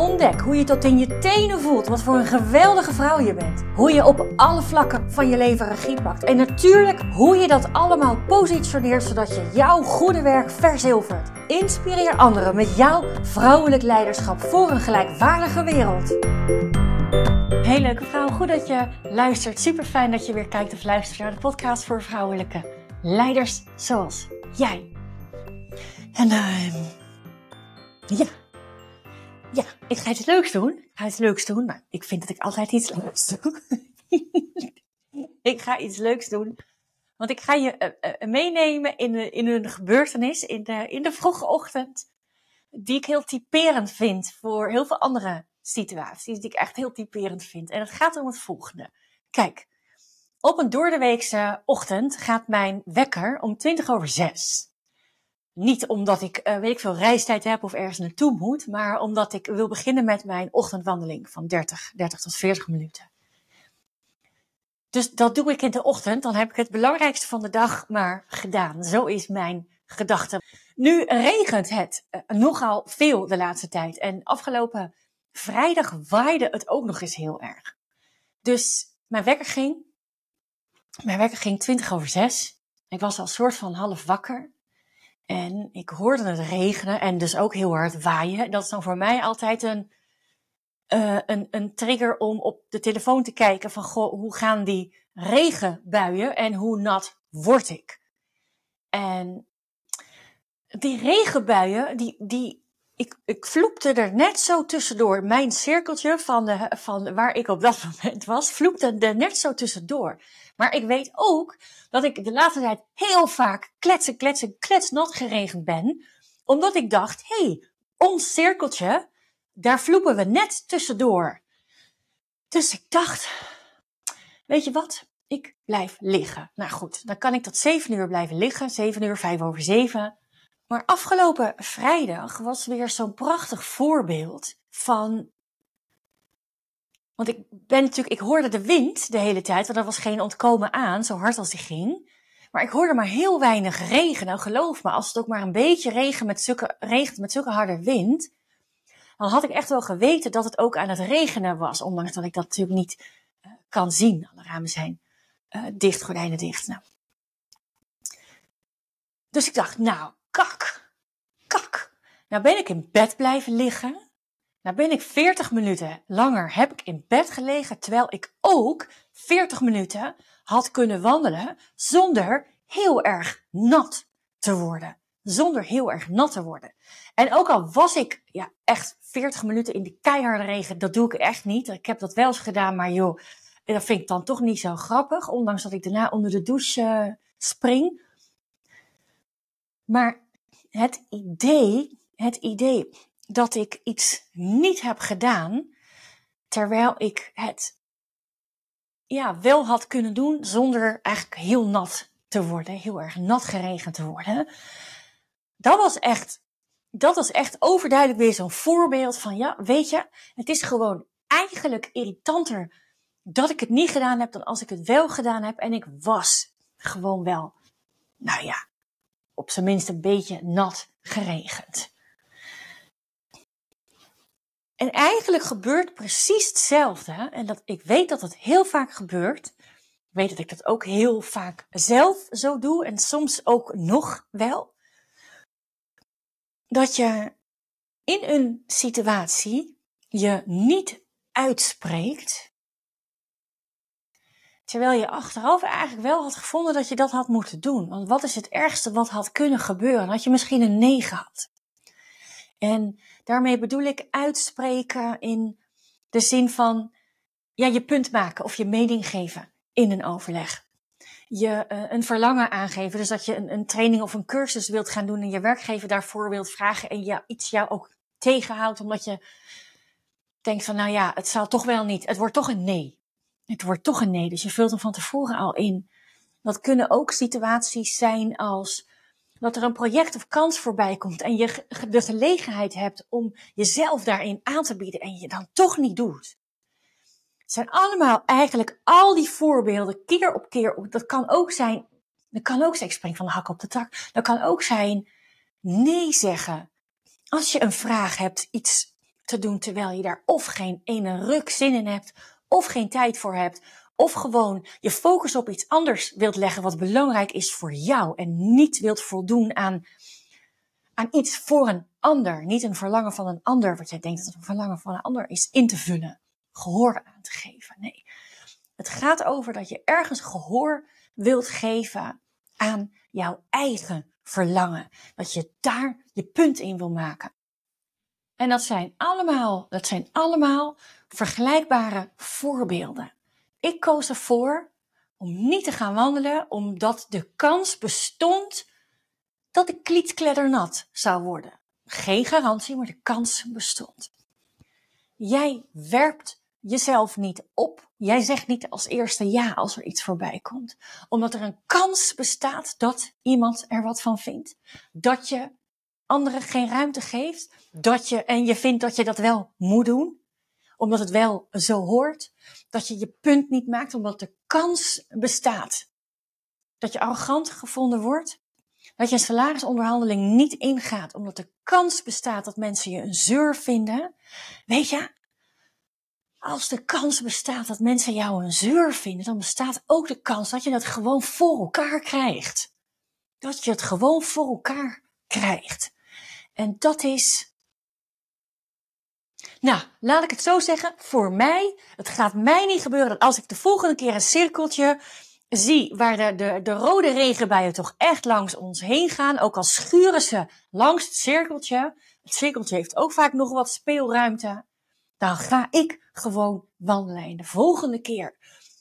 Ontdek hoe je tot in je tenen voelt wat voor een geweldige vrouw je bent. Hoe je op alle vlakken van je leven regie pakt. En natuurlijk hoe je dat allemaal positioneert zodat je jouw goede werk verzilvert. Inspireer anderen met jouw vrouwelijk leiderschap voor een gelijkwaardige wereld. Hey leuke vrouw, goed dat je luistert. Super fijn dat je weer kijkt of luistert naar de podcast voor vrouwelijke leiders zoals jij. En uh, ja, ik ga iets leuks doen. Ik ga iets leuks doen, maar ik vind dat ik altijd iets leuks doe. ik ga iets leuks doen. Want ik ga je uh, uh, meenemen in, in een gebeurtenis in de, in de vroege ochtend. Die ik heel typerend vind voor heel veel andere situaties. Die ik echt heel typerend vind. En het gaat om het volgende. Kijk, op een doordeweekse ochtend gaat mijn wekker om 20 over 6. Niet omdat ik, uh, weet ik veel, reistijd heb of ergens naartoe moet, maar omdat ik wil beginnen met mijn ochtendwandeling van 30, 30 tot 40 minuten. Dus dat doe ik in de ochtend, dan heb ik het belangrijkste van de dag maar gedaan. Zo is mijn gedachte. Nu regent het uh, nogal veel de laatste tijd. En afgelopen vrijdag waaide het ook nog eens heel erg. Dus mijn wekker ging, mijn wekker ging 20 over 6. Ik was al soort van half wakker. En ik hoorde het regenen en dus ook heel hard waaien. Dat is dan voor mij altijd een, uh, een, een trigger om op de telefoon te kijken van goh, hoe gaan die regenbuien en hoe nat word ik? En die regenbuien, die, die, ik, ik vloepte er net zo tussendoor. Mijn cirkeltje van, de, van waar ik op dat moment was, vloepte er net zo tussendoor. Maar ik weet ook dat ik de laatste tijd heel vaak kletsen, kletsen, kletsnat geregend ben. Omdat ik dacht, hé, hey, ons cirkeltje, daar vloepen we net tussendoor. Dus ik dacht, weet je wat? Ik blijf liggen. Nou goed, dan kan ik tot 7 uur blijven liggen. 7 uur, 5 over 7. Maar afgelopen vrijdag was weer zo'n prachtig voorbeeld van. Want ik ben natuurlijk, ik hoorde de wind de hele tijd, want er was geen ontkomen aan, zo hard als die ging. Maar ik hoorde maar heel weinig regen. Nou, geloof me, als het ook maar een beetje regen met zulke, regent met zulke harde wind, dan had ik echt wel geweten dat het ook aan het regenen was. Ondanks dat ik dat natuurlijk niet uh, kan zien. Alle ramen zijn uh, dicht, gordijnen dicht. Nou. Dus ik dacht, nou, kak, kak. Nou ben ik in bed blijven liggen. Nou ben ik 40 minuten langer heb ik in bed gelegen, terwijl ik ook 40 minuten had kunnen wandelen zonder heel erg nat te worden. Zonder heel erg nat te worden. En ook al was ik ja, echt 40 minuten in de keiharde regen, dat doe ik echt niet. Ik heb dat wel eens gedaan, maar joh, dat vind ik dan toch niet zo grappig. Ondanks dat ik daarna onder de douche uh, spring. Maar het idee, het idee dat ik iets niet heb gedaan, terwijl ik het ja, wel had kunnen doen zonder eigenlijk heel nat te worden, heel erg nat geregend te worden. Dat was echt, dat was echt overduidelijk weer zo'n voorbeeld van, ja, weet je, het is gewoon eigenlijk irritanter dat ik het niet gedaan heb dan als ik het wel gedaan heb. En ik was gewoon wel, nou ja, op zijn minst een beetje nat geregend. En eigenlijk gebeurt precies hetzelfde. En dat, ik weet dat het heel vaak gebeurt. Ik weet dat ik dat ook heel vaak zelf zo doe en soms ook nog wel. Dat je in een situatie je niet uitspreekt. Terwijl je achteraf eigenlijk wel had gevonden dat je dat had moeten doen. Want wat is het ergste wat had kunnen gebeuren? Had je misschien een nee gehad. En daarmee bedoel ik uitspreken in de zin van ja, je punt maken of je mening geven in een overleg. Je uh, een verlangen aangeven, dus dat je een, een, training of een cursus wilt gaan doen en je werkgever daarvoor wilt vragen en je iets jou ook tegenhoudt omdat je denkt van nou ja, het zal toch wel niet, het wordt toch een nee. Het wordt toch een nee, dus je vult hem van tevoren al in. Dat kunnen ook situaties zijn als dat er een project of kans voorbij komt en je de gelegenheid hebt om jezelf daarin aan te bieden en je dan toch niet doet. Het zijn allemaal eigenlijk al die voorbeelden keer op keer. Dat kan ook zijn, dat kan ook zijn, ik spring van de hak op de tak. Dat kan ook zijn nee zeggen. Als je een vraag hebt, iets te doen terwijl je daar of geen ene ruk zin in hebt, of geen tijd voor hebt, of gewoon je focus op iets anders wilt leggen wat belangrijk is voor jou en niet wilt voldoen aan, aan iets voor een ander. Niet een verlangen van een ander, wat jij denkt dat een verlangen van een ander is, in te vullen. Gehoor aan te geven. Nee. Het gaat over dat je ergens gehoor wilt geven aan jouw eigen verlangen. Dat je daar je punt in wil maken. En dat zijn allemaal, dat zijn allemaal vergelijkbare voorbeelden. Ik koos ervoor om niet te gaan wandelen, omdat de kans bestond dat ik klietkleddernat zou worden. Geen garantie, maar de kans bestond. Jij werpt jezelf niet op. Jij zegt niet als eerste ja als er iets voorbij komt. Omdat er een kans bestaat dat iemand er wat van vindt. Dat je anderen geen ruimte geeft. Dat je, en je vindt dat je dat wel moet doen omdat het wel zo hoort. Dat je je punt niet maakt omdat de kans bestaat dat je arrogant gevonden wordt. Dat je een salarisonderhandeling niet ingaat omdat de kans bestaat dat mensen je een zeur vinden. Weet je, als de kans bestaat dat mensen jou een zeur vinden, dan bestaat ook de kans dat je dat gewoon voor elkaar krijgt. Dat je het gewoon voor elkaar krijgt. En dat is nou, laat ik het zo zeggen. Voor mij, het gaat mij niet gebeuren dat als ik de volgende keer een cirkeltje zie waar de, de, de rode regenbuien toch echt langs ons heen gaan, ook al schuren ze langs het cirkeltje, het cirkeltje heeft ook vaak nog wat speelruimte, dan ga ik gewoon wandelen. En de volgende keer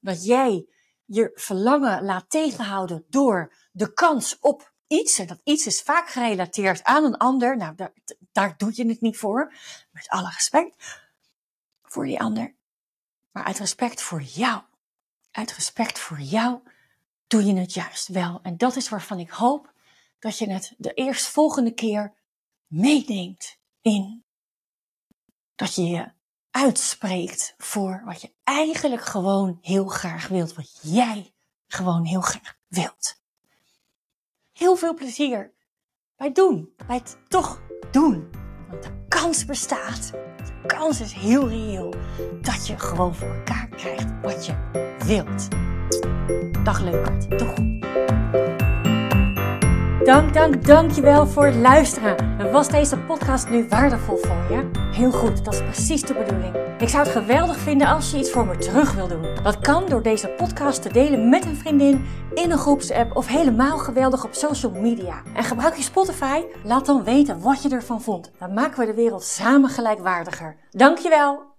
dat jij je verlangen laat tegenhouden door de kans op iets, en dat iets is vaak gerelateerd aan een ander, nou, daar, daar doe je het niet voor, met alle respect voor die ander, maar uit respect voor jou. Uit respect voor jou doe je het juist wel. En dat is waarvan ik hoop dat je het de eerstvolgende keer meeneemt in dat je je uitspreekt voor wat je eigenlijk gewoon heel graag wilt, wat jij gewoon heel graag wilt heel veel plezier bij doen. Bij het toch doen. Want de kans bestaat. De kans is heel reëel. Dat je gewoon voor elkaar krijgt wat je wilt. Dag leukert. Doeg. Dank, dank, dankjewel voor het luisteren. Was deze podcast nu waardevol voor je? Heel goed, dat is precies de bedoeling. Ik zou het geweldig vinden als je iets voor me terug wil doen. Dat kan door deze podcast te delen met een vriendin in een groepsapp of helemaal geweldig op social media. En gebruik je Spotify? Laat dan weten wat je ervan vond. Dan maken we de wereld samen gelijkwaardiger. Dankjewel!